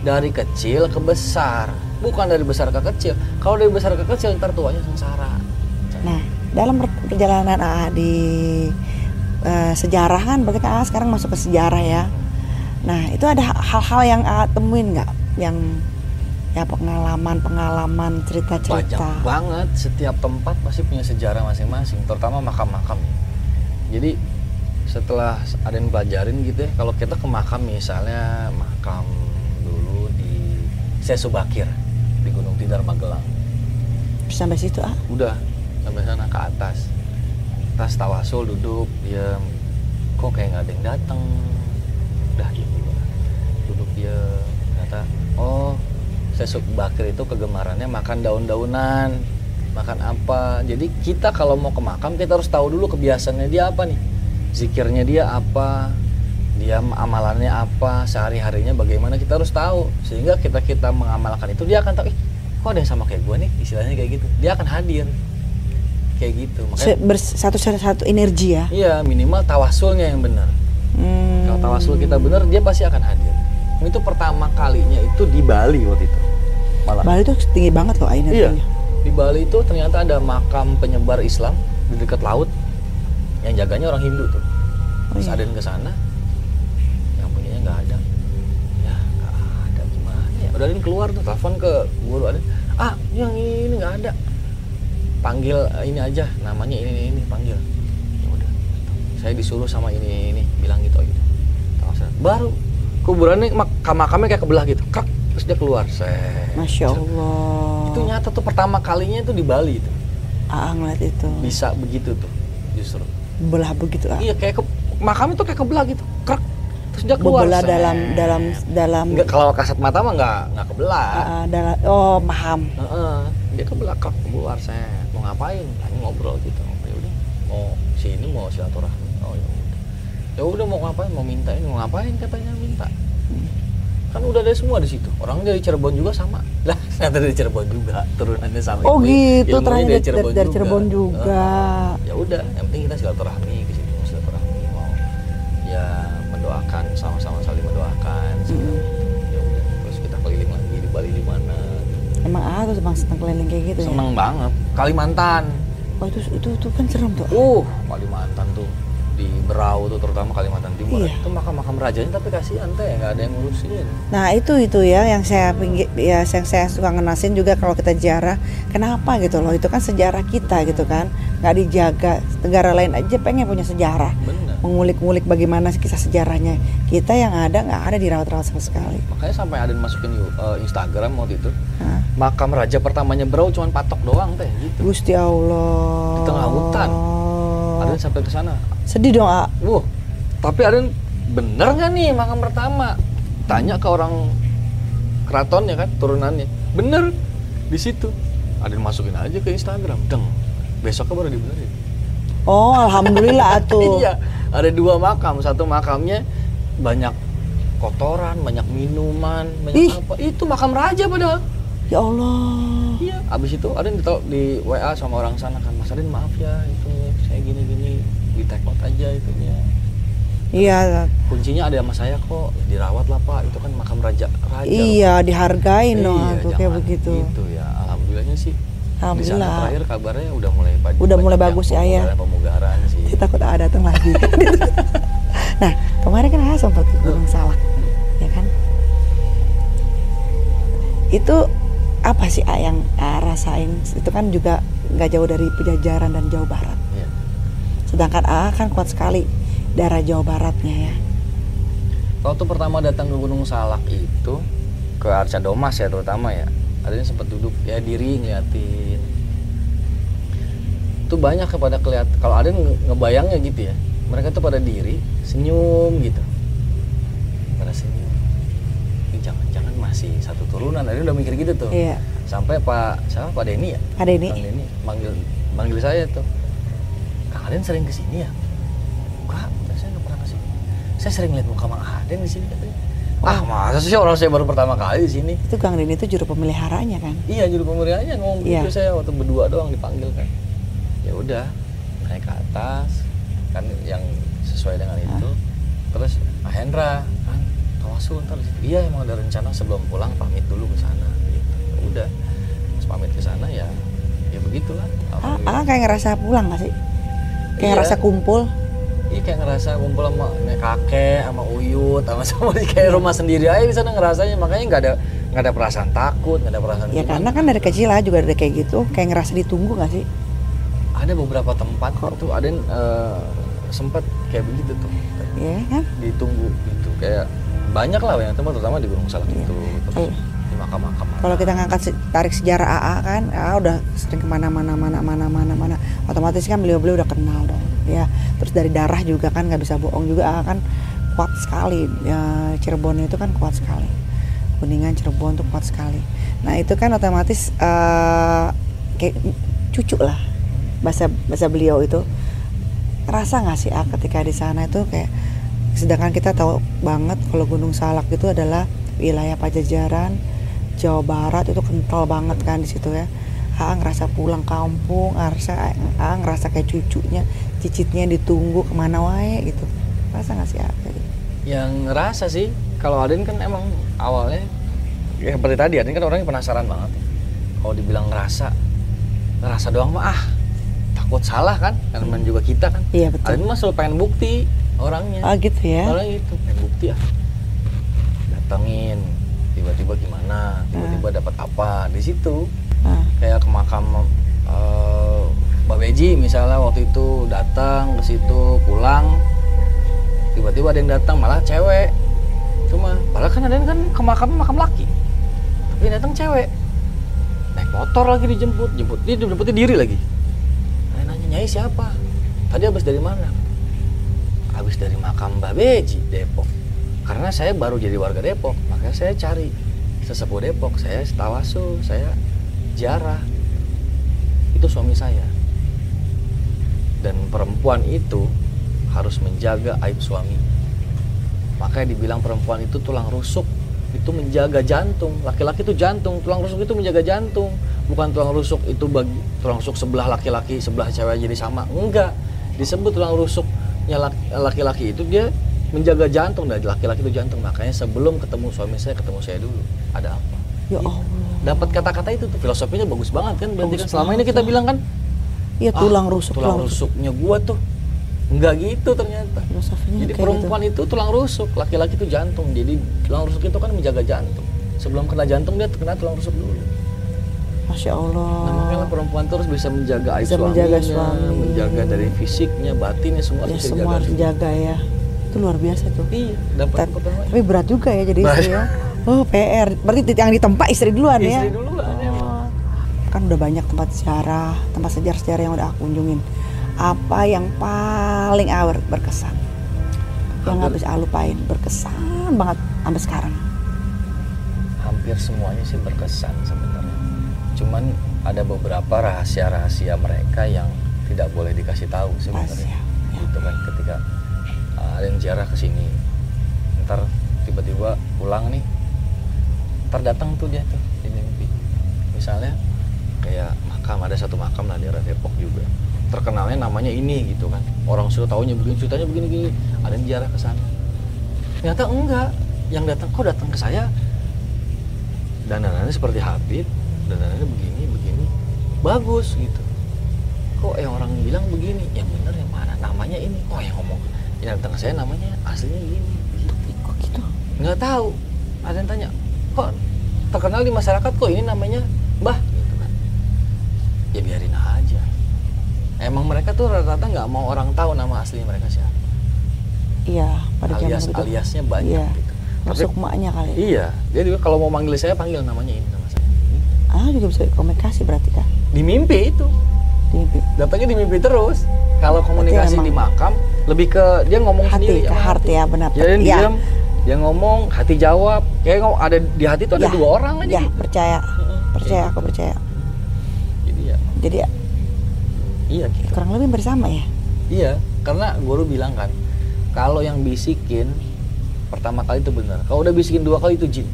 Dari kecil ke besar. Bukan dari besar ke kecil. Kalau dari besar ke kecil ntar tuanya sengsara. Nah, dalam per- perjalanan AA di eh, sejarah kan, berarti kan AA sekarang masuk ke sejarah ya. Nah, itu ada hal-hal yang AA temuin nggak? Yang ya pengalaman-pengalaman, banyak cerita-cerita. banget. Setiap tempat pasti punya sejarah masing-masing terutama makam-makam. Jadi setelah ada yang pelajarin gitu ya kalau kita ke makam misalnya makam dulu di Sesubakir di Gunung Tidar Magelang. Sampai situ ah. udah sampai sana ke atas. Tas tawasul duduk diam. Kok kayak nggak ada yang datang udah gitu duduk dia ternyata oh sesuk bakir itu kegemarannya makan daun-daunan makan apa. Jadi kita kalau mau ke makam kita harus tahu dulu kebiasaannya dia apa nih. Zikirnya dia apa dia amalannya apa sehari harinya bagaimana kita harus tahu. Sehingga kita kita mengamalkan itu dia akan tahu ih kok ada yang sama kayak gue nih? Istilahnya kayak gitu. Dia akan hadir. Kayak gitu. Makanya Se- bers- satu satu satu energi ya. iya minimal tawasulnya yang benar. Hmm. kalau tawasul kita benar dia pasti akan hadir itu pertama kalinya itu di Bali waktu itu malah Bali tuh tinggi banget loh iya. energinya. di Bali itu ternyata ada makam penyebar Islam di dekat laut yang jaganya orang Hindu tuh. Oh, iya. Ke sana yang punyanya nggak ada. Ya nggak ada gimana ya? Udah Aden keluar tuh telepon ke guru Aden ah yang ini nggak ada. Panggil eh, ini aja namanya ini ini, ini panggil. Ya udah saya disuruh sama ini ini bilang gitu aja baru kuburannya makam makamnya kayak kebelah gitu krak terus dia keluar saya Masya Allah. itu nyata tuh pertama kalinya itu di Bali itu AA ngeliat itu. bisa begitu tuh justru Belah begitu ah. iya kayak ke, makam itu kayak kebelah gitu krek terus dia keluar Bebelah set. dalam dalam dalam Nggak, kalau kasat mata mah nggak nggak kebelah Ah, dalam oh paham. Heeh. dia kebelah krek keluar saya mau ngapain Tanya ngobrol gitu ya udah mau sini mau silaturahmi ya udah mau ngapain mau minta ini mau ngapain katanya minta kan udah ada semua di situ orang dari Cirebon juga sama lah ternyata dari Cirebon juga turunannya sama Oh gitu, ternyata dari, dari, dari Cirebon juga. Heeh. ya udah yang penting kita silaturahmi ke situ silaturahmi mau ya mendoakan sama-sama saling mendoakan segala Mm. gitu. ya udah terus kita keliling lagi di Bali di mana Emang AA tuh bang seneng keliling kayak gitu seneng banget Kalimantan ya. Oh itu itu itu kan serem tuh. uh Kalimantan tuh di Berau tuh terutama Kalimantan Timur. Iya. itu makam-makam rajanya tapi kasihan teh. Nggak ada yang ngurusin. Nah itu itu ya yang saya pinggir ya yang saya suka ngenasin juga kalau kita ziarah. Kenapa gitu loh? Itu kan sejarah kita gitu kan. Nggak dijaga. Negara lain aja pengen punya sejarah. Bener. Mengulik-ngulik bagaimana kisah sejarahnya. Kita yang ada nggak ada dirawat-rawat sama sekali. makanya sampai ada yang masukin uh, Instagram waktu itu Hah? makam raja pertamanya Berau cuman patok doang teh gitu. Gusti Allah. Di tengah hutan. Yang sampai ke sana Sedih dong, A. Wah, tapi ada yang bener nggak nih makam pertama? Tanya ke orang keratonnya kan, turunannya. Bener di situ. Ada yang masukin aja ke Instagram, deng. Besoknya baru dibenerin. Oh, alhamdulillah atuh. iya, ada dua makam. Satu makamnya banyak kotoran, banyak minuman, banyak Ih. apa. Itu makam raja padahal. Ya Allah. Iya, abis itu ada yang di WA sama orang sana kan, Mas Adin maaf ya, itu saya gini-gini, di take out aja itunya. Iya, kuncinya ada sama saya kok dirawat lah pak itu kan makam raja raja iya dihargain dong Iya, atuh kayak begitu. gitu ya alhamdulillahnya sih di sana Alhamdulillah. terakhir kabarnya udah mulai banyak Udah mulai bagus ya, ya. pemugaran- sih takut ada datang lagi. nah, kemarin kan saya sempat ke Gunung Salak, ya kan? Itu apa sih A yang A rasain? Itu kan juga nggak jauh dari Pejajaran dan Jawa Barat. Sedangkan A kan kuat sekali darah Jawa Baratnya ya. waktu pertama datang ke Gunung Salak itu ke Arca Domas ya terutama ya. Ada yang sempat duduk ya diri ngeliatin. Itu banyak kepada kelihat kalau ada yang nge- ngebayangnya gitu ya mereka tuh pada diri senyum gitu. Pada senyum. Ini jangan-jangan masih satu turunan ada udah mikir gitu tuh. Iya. sampai Pak siapa? Pak Denny ya? Ada ini. Bang Denny. Manggil manggil saya tuh Kang Aden sering ke sini ya? Enggak saya nggak pernah ke sini saya sering lihat muka Mang Aden di sini katanya. Ah masa sih orang saya baru pertama kali di sini? Itu Kang Deni itu juru pemeliharanya kan. iya juru pemeliharaannya ngomong Iya. begitu saya waktu berdua doang dipanggil kan. Ya udah naik ke atas kan yang sesuai dengan itu. Terus ah Hendra kan tawasul ntar iya emang ada rencana sebelum pulang pamit dulu ke sana gitu. Ya udah Pas pamit ke sana ya ya begitulah. Ah, ah, kayak ngerasa pulang gak sih? Kayak Iya. ngerasa kumpul. Iya kayak ngerasa kumpul sama kakek, sama uyut, sama sama di kayak rumah sendiri aja di sana ngerasanya makanya nggak ada nggak ada perasaan takut, nggak ada perasaan Ya gimana. karena kan dari kecil lah juga ada kayak gitu, kayak ngerasa ditunggu gak sih? ada beberapa tempat tuh ada yang eh, sempat kayak begitu tuh Iya kan? ditunggu gitu kayak banyak lah yang tempat terutama di Gunung Salak Iya. itu terus di makam-makam Kalau kita ngangkat tarik sejarah AA kan, AA udah sering ke mana-mana, mana-mana, mana-mana. Otomatis kan beliau-beliau udah kenal dong, ya. Terus dari darah juga kan nggak bisa bohong juga AA kan kuat sekali. Ya, Cirebon itu kan kuat sekali. Kuningan Cirebon tuh kuat sekali. Nah itu kan otomatis eh, kayak cucu lah bahasa bahasa beliau itu. Rasa nggak sih A ketika di sana itu kayak sedangkan kita tahu banget kalau Gunung Salak itu adalah wilayah Pajajaran Jawa Barat itu kental banget kan di situ ya. A ngerasa pulang kampung, ngerasa, A ngerasa kayak cucunya, cicitnya ditunggu ke mana wae gitu. Rasa nggak sih A kayak gitu? yang ngerasa sih kalau Aden kan emang awalnya ya seperti tadi Aden kan orangnya penasaran banget kalau dibilang ngerasa ngerasa doang mah ah takut salah kan karena memang juga kita kan Iya betul. Aden mah selalu pengen bukti orangnya Ah gitu ya. orangnya itu pengen bukti ah datengin tiba-tiba gimana tiba-tiba dapat apa di situ. Ah, kayak ke makam eh, Mbak Beji misalnya waktu itu datang ke situ pulang. Tiba-tiba ada yang datang malah cewek. Cuma padahal kan ada yang kan ke makam makam laki. Tapi yang datang cewek. Naik motor lagi dijemput jemput dia jemputnya diri lagi. Yang nanya nyai siapa? Tadi habis dari mana? Habis dari makam Mbak Beji Depok karena saya baru jadi warga Depok makanya saya cari sesepuh Depok. Saya tawasul saya jarah itu suami saya. Dan perempuan itu harus menjaga aib suami. Makanya dibilang perempuan itu tulang rusuk itu menjaga jantung. Laki-laki itu jantung tulang rusuk itu menjaga jantung. Bukan tulang rusuk itu bagi tulang rusuk sebelah laki-laki sebelah cewek jadi sama. Enggak. Disebut tulang rusuknya laki- laki-laki itu dia menjaga jantung dari laki-laki itu jantung makanya sebelum ketemu suami saya ketemu saya dulu ada apa ya Allah. dapat kata-kata itu tuh filosofinya bagus banget kan berarti Bagus kan selama ini kita lah. bilang kan Iya "Ah, tulang rusuk, tulang rusuknya gua tuh enggak gitu ternyata Filosofinya jadi perempuan itu tulang rusuk laki-laki itu jantung jadi tulang rusuk itu kan menjaga jantung sebelum kena jantung dia kena tulang rusuk dulu gitu. Masya Allah. nah makanya perempuan terus bisa menjaga aib Bisa suaminya menjaga suami. menjaga dari fisiknya batinnya semua ya bisa semua harus dijaga dijaga ya. Itu luar biasa tuh. iya dapat Tapi berat juga ya jadi istri ya. Oh PR. Berarti yang ditempa istri duluan ya. istri dulu kan Oh. Kan udah banyak tempat sejarah, tempat sejarah-sejarah yang udah aku kunjungin. Apa yang paling awet berkesan? Yang nggak Hampir- bisa lupain, berkesan banget sampai sekarang. hampir semuanya sih berkesan sebenarnya. Cuman ada beberapa rahasia-rahasia mereka yang tidak boleh dikasih tahu sebenarnya. Ya. Gitu kan ketika ada yang ziarah ke sini. Ntar tiba-tiba pulang nih. Ntar datang tuh dia tuh di mimpi. Misalnya kayak makam ada satu makam lah daerah Depok juga. Terkenalnya namanya ini gitu kan. Orang sudah tahunya begini, ceritanya begini-gini. Ada yang ziarah ke sana. Ternyata enggak. Yang datang kok datang ke saya dandanannya seperti Habib dandanannya begini begini bagus gitu kok yang orang bilang begini yang bener yang mana namanya ini oh yang ngomong ke saya namanya aslinya gini gitu. Kok gitu? nggak tahu ada yang tanya kok terkenal di masyarakat kok ini namanya Mbah gitu kan ya biarin aja emang mereka tuh rata-rata nggak mau orang tahu nama asli mereka siapa Iya, pada zaman alias begitu. aliasnya banyak Iya. gitu. Tapi Masuk maknya kali. iya, jadi kalau mau manggil saya panggil namanya ini nama saya. Ah, juga bisa komunikasi berarti kan? Di mimpi itu, Di mimpi. datangnya di mimpi terus. Kalau komunikasi emang- di makam lebih ke dia ngomong Hati, sendiri ke sama hati ya benar. Jadi dia Iya. diam, dia ngomong, hati jawab. Kayak ngomong ada di hati itu ada Ya, dua orang aja. Ya, gitu. percaya. Percaya, aku percaya. Jadi ya, Jadi ya, iya gitu. kurang lebih bersama ya. Iya, karena guru bilang kan, kalau yang bisikin pertama kali itu benar. Kalau udah bisikin dua kali itu jin.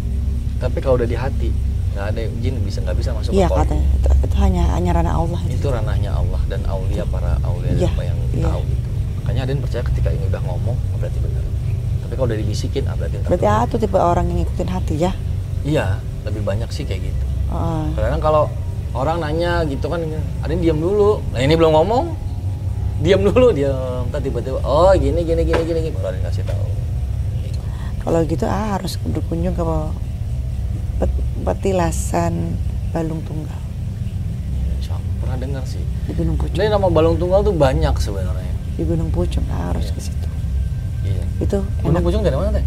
Tapi kalau udah di hati, nggak ada jin bisa nggak bisa masuk Iya ke kolbu. katanya. Itu, itu hanya hanya ranah Allah itu. Itu ranahnya Allah dan aulia para aulia Iya, apa yang iya. tahu gitu. Makanya ada yang percaya ketika ini udah ngomong oh, berarti benar. Tapi kalau udah dibisikin, ah, berarti Berarti ah tuh tipe orang yang ngikutin hati ya. Iya, lebih banyak sih kayak gitu. Heeh. Kadang kalau orang nanya gitu kan, ada yang diam dulu. Nah ini belum ngomong, diam dulu diam. Ntar tiba-tiba, oh gini gini gini gini, gini. baru ada yang kasih tahu. Kalau gitu ah harus berkunjung ke petilasan Balung Tunggal Allah. Pernah dengar sih. di Gunung Pucung. Ini nama balong tunggal tuh banyak sebenarnya. Di Gunung Pucung ah, harus Iya. ke situ. Iya. Itu Gunung enak. Pucung dari mana teh?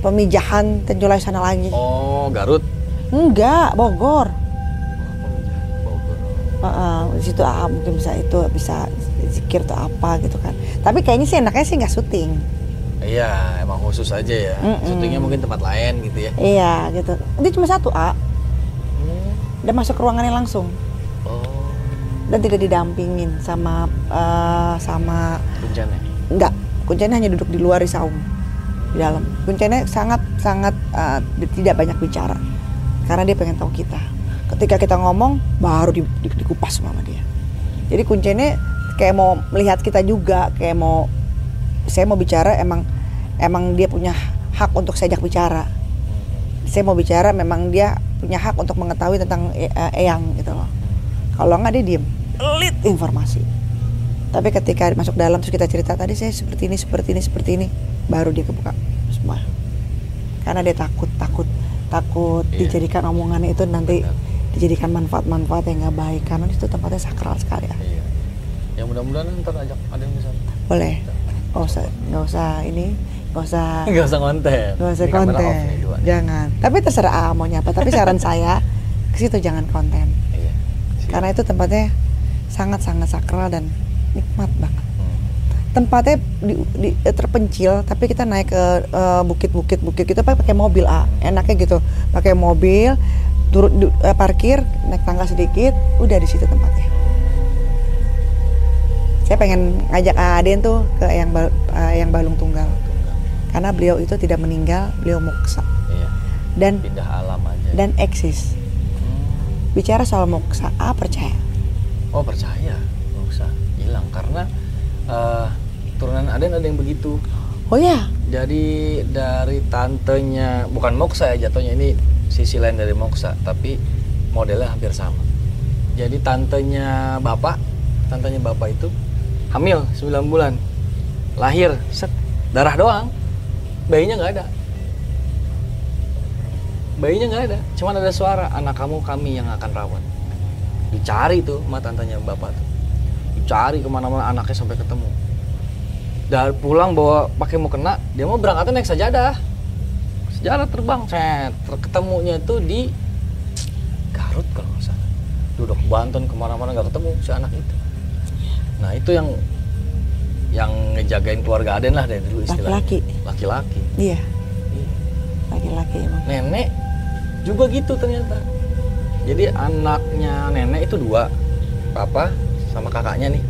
Pemijahan Tenjolai sana lagi. Oh Garut. Enggak, Bogor. Bogor. Heeh, di situ ah, mungkin bisa itu bisa zikir atau apa gitu kan. Tapi kayaknya sih enaknya sih nggak syuting. Iya, emang khusus aja ya. Mm-mm. Syutingnya mungkin tempat lain gitu ya. Iya gitu. Itu cuma satu A. Hmm. Dan masuk ke ruangannya langsung Oh, dan tidak didampingin sama eh, sama bencana. enggak. Kuncinya hanya duduk di luar di saung di dalam. Kuncinya sangat sangat di- tidak banyak bicara karena dia pengen tahu kita. Ketika kita ngomong baru di, di- dikupas sama dia. Jadi kuncinya kayak mau melihat kita juga, kayak mau saya mau bicara emang emang dia punya hak untuk saya ajak bicara. Saya mau bicara memang dia punya hak untuk mengetahui tentang e- eh, Eyang gitu loh. Kalau nggak dia diem, pelit informasi. Tapi ketika masuk dalam terus kita cerita tadi saya seperti ini, seperti ini, seperti ini, baru dia kebuka semua. Karena dia takut, takut, takut Iya. dijadikan omongannya itu nanti Benar. dijadikan manfaat-manfaat yang nggak baik. Karena itu tempatnya sakral sekali ya. Iya. Ya mudah-mudahan ntar ajak ada yang bisa. Boleh. Usah, nggak usah ini, nggak usah, Enggak usah konten. nggak usah Ini konten. off nih dua nih. Jangan. Tapi terserah ah, mau nyapa. Tapi saran saya ke situ jangan konten. Iya. Karena itu tempatnya sangat-sangat sakral dan nikmat banget. Hmm. tempatnya di, di- eh, terpencil tapi kita naik ke eh, bukit-bukit bukit kita pakai mobil ah enaknya gitu pakai mobil turun du- eh, parkir naik tangga sedikit udah di situ tempatnya saya pengen ngajak Aden tuh ke yang Bal- eh, yang Balung Tunggal Tunggal. karena beliau itu tidak meninggal beliau moksa Iya. dan Pindah alam aja. dan eksis Hmm. bicara soal moksa ah percaya Oh percaya, usah hilang karena eh, turunan Aden ada yang begitu. oh ya Jadi dari tantenya, bukan Moksa ya jatuhnya ini sisi lain dari Moksa, tapi modelnya hampir sama. Jadi tantenya bapak, tantenya bapak itu hamil 9 bulan, lahir, set, darah doang, bayinya nggak ada. Bayinya nggak ada, cuman ada suara anak kamu kami yang akan rawat. Dicari tuh sama tantenya bapak tuh, dicari ke mana-mana anaknya sampai ketemu. Dari pulang bawa pakai mau kena dia mau berangkatnya naik sajadah. Sejadah terbang Ter- ketemunya tuh di Garut kalau nggak salah. Duduk Banten ke mana-mana nggak ketemu si anak itu nah itu yang yang ngejagain keluarga Aden lah dari dulu istilahnya. Laki-laki. laki-laki. Iya. Iya. laki-laki emang. Nenek juga gitu ternyata. Jadi anaknya nenek itu dua papa sama kakaknya nih.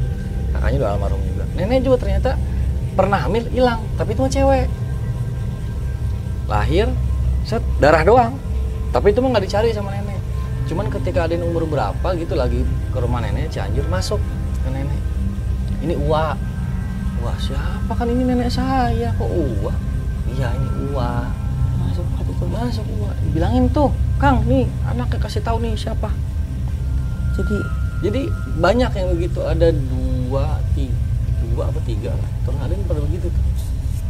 Kakaknya udah almarhum juga. Nenek juga ternyata pernah hamil hilang tapi itu mah cewek. Lahir set darah doang. Tapi itu mah nggak dicari sama nenek. Cuman ketika ada umur berapa gitu lagi ke rumah nenek Cianjur masuk ke nenek ini Uwa. Wah siapa kan ini nenek saya? Kok Uwa? Iya ini Uwa. Masuk hati tuh masuk Uwa. Bilangin tuh Kang nih anaknya kasih tahu nih siapa. Jadi jadi banyak yang begitu. Ada dua tiga dua apa tiga lah. Yang pada begitu. Tuh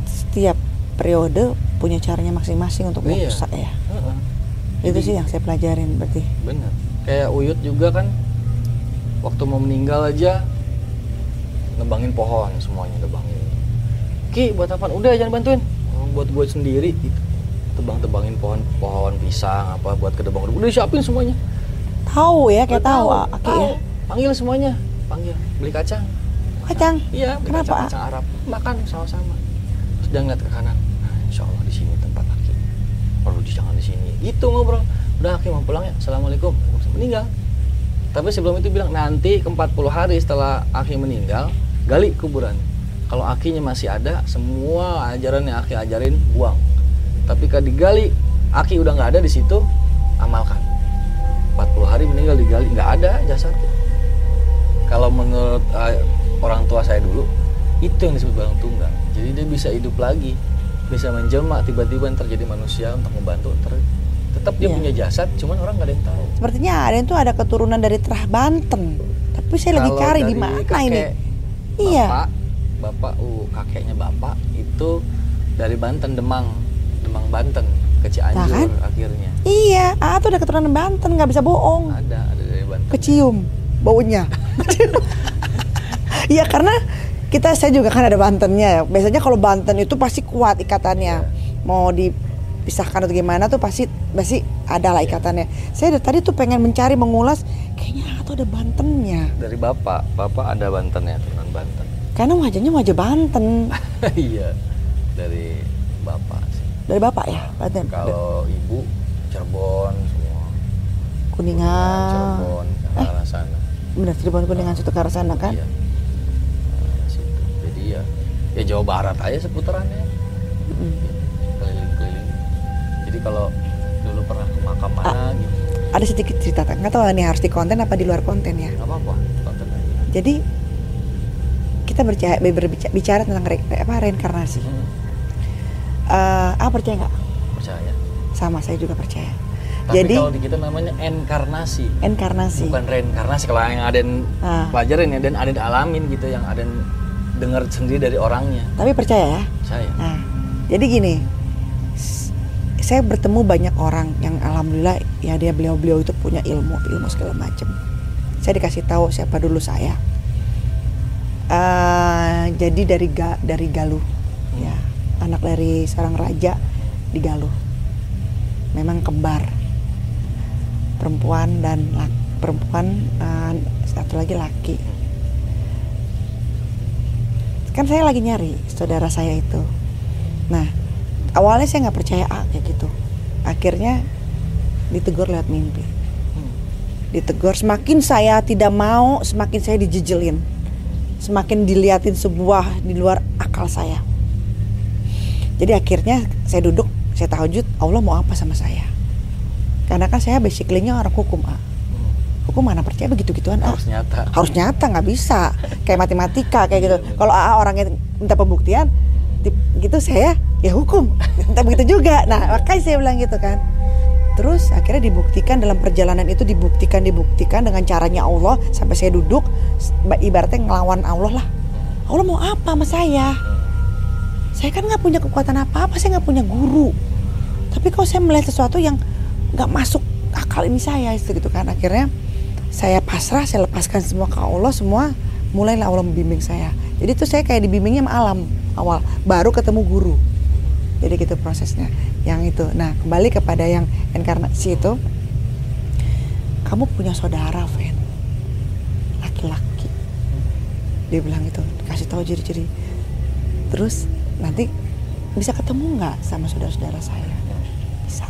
setiap periode punya caranya masing-masing untuk Iya. moksa ya. Heeh. itu Jadi- sih yang saya pelajarin berarti. Bener kayak Uyut juga kan waktu mau meninggal aja nebangin pohon semuanya nebangin. Ki buat apa udah jangan bantuin. Oh, buat gue sendiri. Gitu tebang-tebangin pohon pohon pisang apa buat kedebang udah siapin semuanya. Tahu ya, kayak tahu ah, tahu. ya. panggil semuanya. Panggil. Beli kacang. Kacang. iya beli Kenapa, kacang, kacang Arab. Makan sama-sama. Terus dia ngeliat ke kanan. Nah insya Allah di sini tempat Aki perlu di jangan di sini. Gitu ngobrol. Udah Aki mau pulang ya? Assalamualaikum. Meninggal tapi sebelum itu bilang nanti ke 40 hari setelah Aki meninggal gali kuburan. Kalau Akinya masih ada semua ajaran yang Aki ajarin buang. Tapi kalau digali Aki udah nggak ada di situ amalkan. 40 hari meninggal digali nggak ada jasadnya kalau menurut eh, orang tua saya dulu itu yang disebut barang tunggal. Jadi dia bisa hidup lagi bisa menjelma tiba-tiba yang terjadi manusia untuk membantu ter- tetap dia Iya. punya jasad cuman orang nggak ada yang tahu Sepertinya ada tuh ada keturunan dari Terah Banten. Tapi saya lagi Kalau cari di mana ini. Iya. bapak bapak uh, kakeknya bapak itu dari Banten Demang Demang Banten ke Cianjur Nah, kan? akhirnya Iya, ah tuh ada keturunan Banten, nggak bisa bohong. ada ada dari Banten Kecium baunya. Iya karena kita saya juga kan ada Bantennya ya. Biasanya kalau Banten itu pasti kuat ikatannya. Mau dipisahkan atau gimana tuh pasti pasti ada lah ikatannya. Saya dari tadi tuh pengen mencari mengulas kayaknya tuh ada Bantennya. dari bapak bapak ada Banten ya turunan Banten Karena wajahnya wajah Banten. iya dari bapak sih Dari bapak ya, Banten. kalau ibu Cirebon semua Kuningan. Cirebon ke arah sana Bener Cirebon Kuningan situ ke arah sana kan? iya Nah, situ. jadi ya ya Jawa Barat aja seputarannya Mm. keliling-keliling jadi kalau dulu pernah ke makam Ah. mana gitu Ada sedikit cerita, nggak tahu ini harus di konten apa di luar konten ya. nggak apa-apa tonton aja Jadi kita berbicara, berbicara, bicara tentang re, apa reinkarnasi. Hmm, Eh, ah percaya nggak? percaya Sama saya juga percaya. tapi Jadi kalau di kita namanya enkarnasi inkarnasi. bukan reinkarnasi kalau yang ada Ah. pelajarin ya dan ada alamin gitu yang ada dengar sendiri dari orangnya Tapi percaya ya. saya Nah, jadi gini, saya bertemu banyak orang yang alhamdulillah ya dia beliau-beliau itu punya ilmu, ilmu segala macam. Saya dikasih tahu siapa dulu saya. Eh, jadi dari Ga- dari Galuh, ya anak dari seorang raja di Galuh. Memang kembar, perempuan dan lak- perempuan eh, satu lagi laki. Kan saya lagi nyari saudara saya itu. Nah, awalnya saya nggak percaya ah, kayak gitu. Akhirnya ditegur lewat mimpi. Hmm. Ditegur semakin saya tidak mau, semakin saya dijejelin. Semakin diliatin sebuah di luar akal saya. Jadi akhirnya saya duduk, saya tahajud, Allah mau apa sama saya? Karena kan saya basically-nya orang hukum, ah. Hukum mana percaya begitu-gituan, ah harus nyata harus nyata nggak bisa kayak matematika kayak gitu kalau AA orangnya minta pembuktian gitu saya ya hukum minta begitu juga. Nah makanya saya bilang gitu kan. Terus akhirnya dibuktikan dalam perjalanan itu dibuktikan dibuktikan dengan caranya Allah. Sampai saya duduk ibaratnya ngelawan Allah lah. Allah mau apa sama saya? Saya kan nggak punya kekuatan apa-apa saya nggak punya guru. Tapi kalau saya melihat sesuatu yang nggak masuk akal ini saya itu gitu kan. Akhirnya saya pasrah saya lepaskan semua ke Allah semua mulailah Allah membimbing saya. Jadi itu saya kayak dibimbingnya sama alam awal. Baru ketemu guru jadi gitu prosesnya. Yang itu. Nah kembali kepada yang inkarnasi itu kamu punya saudara Fen. Laki-laki. Dia bilang itu kasih tahu ciri-ciri. Terus nanti bisa ketemu nggak sama saudara-saudara saya? Bisa.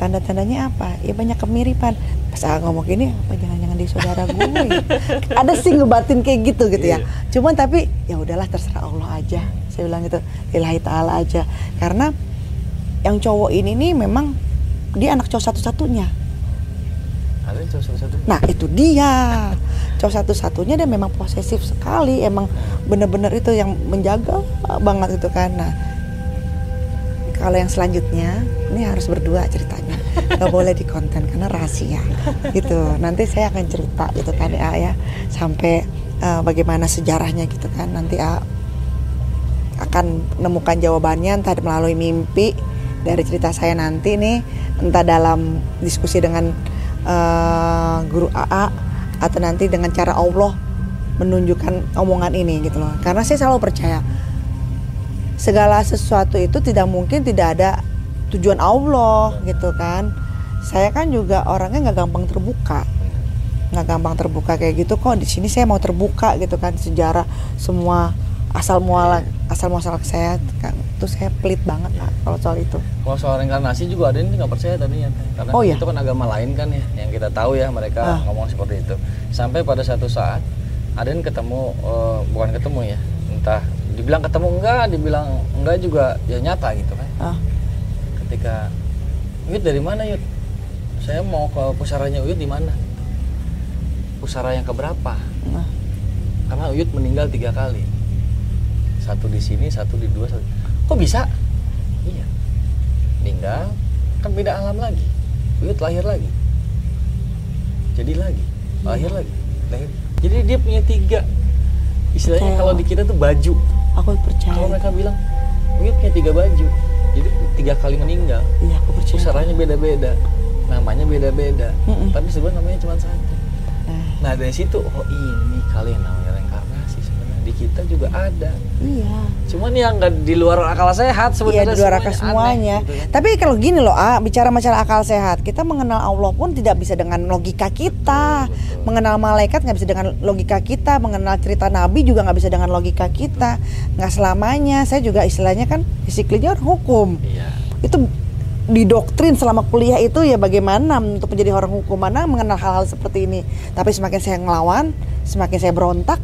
Tanda-tandanya apa? Ya banyak kemiripan. Pas aku ngomong gini apa jangan-jangan di saudara gue? Ada sih ngebatin kayak gitu gitu ya. Iya. cuman tapi ya udahlah terserah Allah aja saya bilang gitu lillahi ta'ala aja. Karena yang cowok ini nih memang dia anak cowok satu-satunya. Cowok Nah itu dia. Cowok satu-satunya dia memang posesif sekali Emang bener-bener itu yang menjaga banget itu kan. Nah kalau yang selanjutnya Ini harus berdua ceritanya. Gak boleh di konten karena rahasia gitu. Nanti saya akan cerita gitu kan ya, ya. Sampai eh, bagaimana sejarahnya gitu kan. Nanti A akan menemukan jawabannya entah melalui mimpi dari cerita saya nanti nih entah dalam diskusi dengan eh, guru AA atau nanti dengan cara Allah menunjukkan omongan ini gitu loh. Karena saya selalu percaya segala sesuatu itu tidak mungkin tidak ada tujuan Allah gitu kan. Saya kan juga orangnya nggak gampang terbuka. Nggak gampang terbuka kayak gitu kok di sini saya mau terbuka? gitu kan sejarah semua asal mualan asal muasal saya kan itu saya pelit banget pak kalau soal itu Kalau soal reinkarnasi juga ada yang nggak percaya tadinya karena Oh, iya? itu kan agama lain kan ya yang kita tahu ya mereka Ah. ngomong seperti itu. Sampai pada satu saat ada yang ketemu eh, bukan ketemu ya, entah dibilang ketemu enggak, dibilang enggak juga ya nyata gitu kan. ah Ketika Uyut dari mana Yud? Saya mau ke pusaranya Uyut di mana? Pusara yang keberapa? nah, Karena Uyut meninggal tiga kali. Satu di sini, satu di dua. Satu. Kok bisa? Iya. Meninggal, kan beda alam lagi. Uyut lahir lagi. Jadi lagi, lahir lagi, lahir. Jadi dia punya tiga. Istilahnya kalau di kita tuh baju. aku percaya Kalau mereka bilang Uyut punya tiga baju. Jadi tiga kali meninggal. iya aku percaya Pusaranya beda-beda. Namanya beda-beda. Mm-mm. Tapi sebenarnya namanya cuma satu. Nah, Nah dari situ, oh ini kali yang namanya reinkarnasi sebenarnya di kita juga ada. iya Cuman yang nggak di luar akal sehat Iya sebenarnya. di luar akal aneh, semuanya. gitu kan. Tapi kalau gini loh, ah, bicara masalah akal sehat, kita mengenal Allah pun tidak bisa dengan logika kita. Betul, betul. Mengenal malaikat nggak bisa dengan logika kita. Mengenal cerita Nabi juga nggak bisa dengan logika kita. Nggak selamanya. Saya juga istilahnya kan fisiklinya orang hukum. Iya. Itu didoktrin selama kuliah itu ya bagaimana untuk menjadi orang hukum mana mengenal hal-hal seperti ini. Tapi semakin saya ngelawan, semakin saya berontak,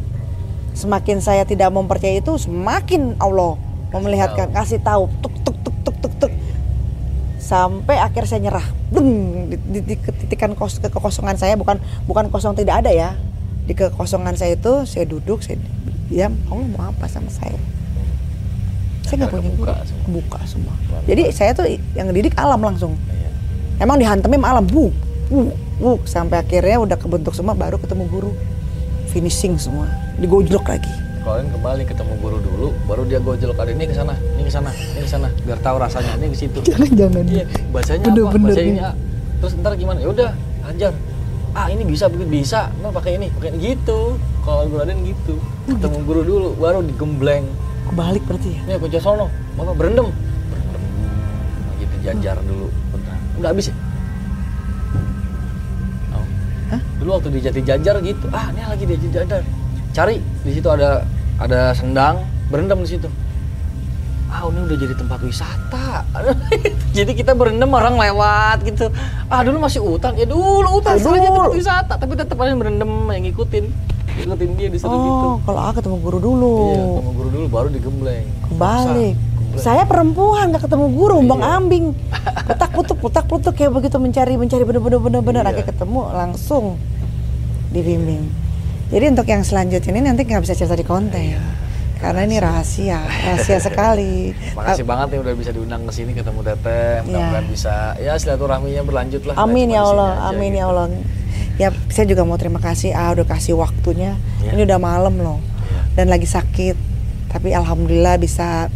semakin saya tidak mempercayai itu, semakin Allah memelihatkan, kasih tahu, tuk tuk tuk tuk tuk tuk, sampai akhir saya nyerah, Deng, di, di, di ketikan kos, kekosongan saya bukan bukan kosong tidak ada ya, di kekosongan saya itu saya duduk, saya diam, Allah mau apa sama saya? Saya nggak punya guru. semua. buka semua. Jadi saya tuh yang didik alam langsung. Iya. Emang dihantemin alam, buk, buk, buk, sampai akhirnya udah kebentuk semua, baru ketemu guru, finishing semua, digojlok lagi. Kalian kembali ketemu guru dulu, baru dia gojlok ada ini ke sana, ini ke sana, ini ke sana, biar tahu rasanya ini ke situ. Jangan jangan. Iya, bahasanya Bener, apa? bener Bahasa ini. A. Terus ntar gimana? Ya udah, ajar. Ah ini bisa begitu bisa, ntar pakai ini, pakai ini. gitu. Kalau guru Raden gitu, ketemu guru dulu, baru digembleng. Kebalik berarti ya. Ini aku sono, bapak berendam. Berendam. Nah, gitu jajar dulu. Udah habis ya? Hah? Dulu waktu di Jati Jajar gitu. Ah, ini lagi di Jati Jajar. Cari di situ ada ada sendang, berendam di situ. Ah, ini udah jadi tempat wisata. jadi kita berendam orang lewat gitu. Ah, dulu masih hutan. Ya dulu hutan, Ya sekarang jadi dulu. tempat wisata, tapi tetap ada yang berendam yang ngikutin. Ngikutin dia di situ gitu. Oh, kalau A ketemu guru dulu. Iya, ketemu guru dulu baru digembleng. Kebalik. Saya perempuan nggak ketemu guru, bang Iya. ambing. Putak putuk, putak putuk kayak begitu mencari mencari bener-bener bener-bener Iya. akhirnya ketemu langsung dibimbing. Jadi untuk yang selanjutnya ini nanti nggak bisa cerita di konten. Iya. Karena ini rahasia, rahasia sekali. Makasih banget nih udah bisa diundang ke sini ketemu Teteh. Mudah-mudahan bisa ya silaturahminya berlanjut lah. Amin ya Allah, aja amin gitu. ya Allah. Ya, saya juga mau terima kasih ah udah kasih waktunya. Iya. Ini udah malam loh. Iya. Dan lagi sakit. Tapi alhamdulillah bisa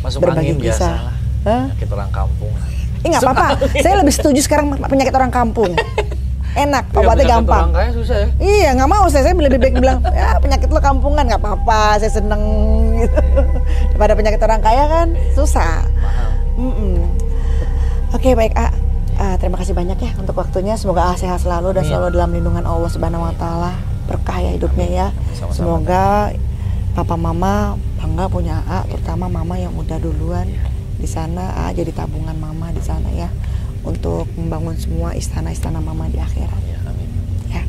Masuk berbagi angin biasa kisah. Hah? Penyakit orang kampung. Eh nggak apa-apa. saya lebih setuju sekarang penyakit orang kampung. Enak, Iya, obatnya penyakit gampang. Orang kaya susah ya. Iya, nggak mau saya. Saya lebih baik bilang, ya penyakit lo kampungan nggak apa-apa. Saya seneng gitu. Daripada penyakit orang kaya kan susah. Mahal. Mm-mm. Oke baik A. Ah, terima kasih banyak ya untuk waktunya. Semoga A sehat selalu dan selalu dalam lindungan Allah Subhanahu Wa Taala. Berkah ya hidupnya ya. Semoga papa mama bangga punya A, terutama mama yang udah duluan Iya. di sana. A jadi tabungan mama di sana ya untuk membangun semua istana-istana mama di akhirat. Ya, amin. Ya.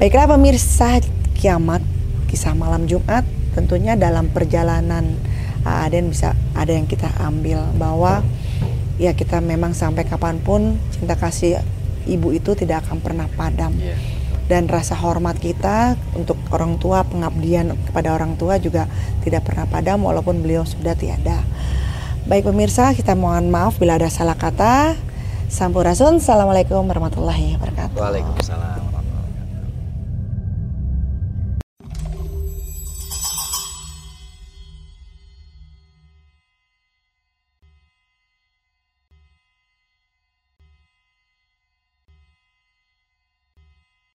Baiklah pemirsa kiamat kisah malam Jumat tentunya dalam perjalanan Aden bisa ada yang kita ambil bahwa ya kita memang sampai kapan pun cinta kasih ibu itu tidak akan pernah padam Iya. Dan rasa hormat kita untuk orang tua pengabdian kepada orang tua juga tidak pernah padam walaupun beliau sudah tiada. Baik pemirsa kita mohon maaf bila ada salah kata. Sampurasun. Assalamualaikum warahmatullahi wabarakatuh. Waalaikumsalam.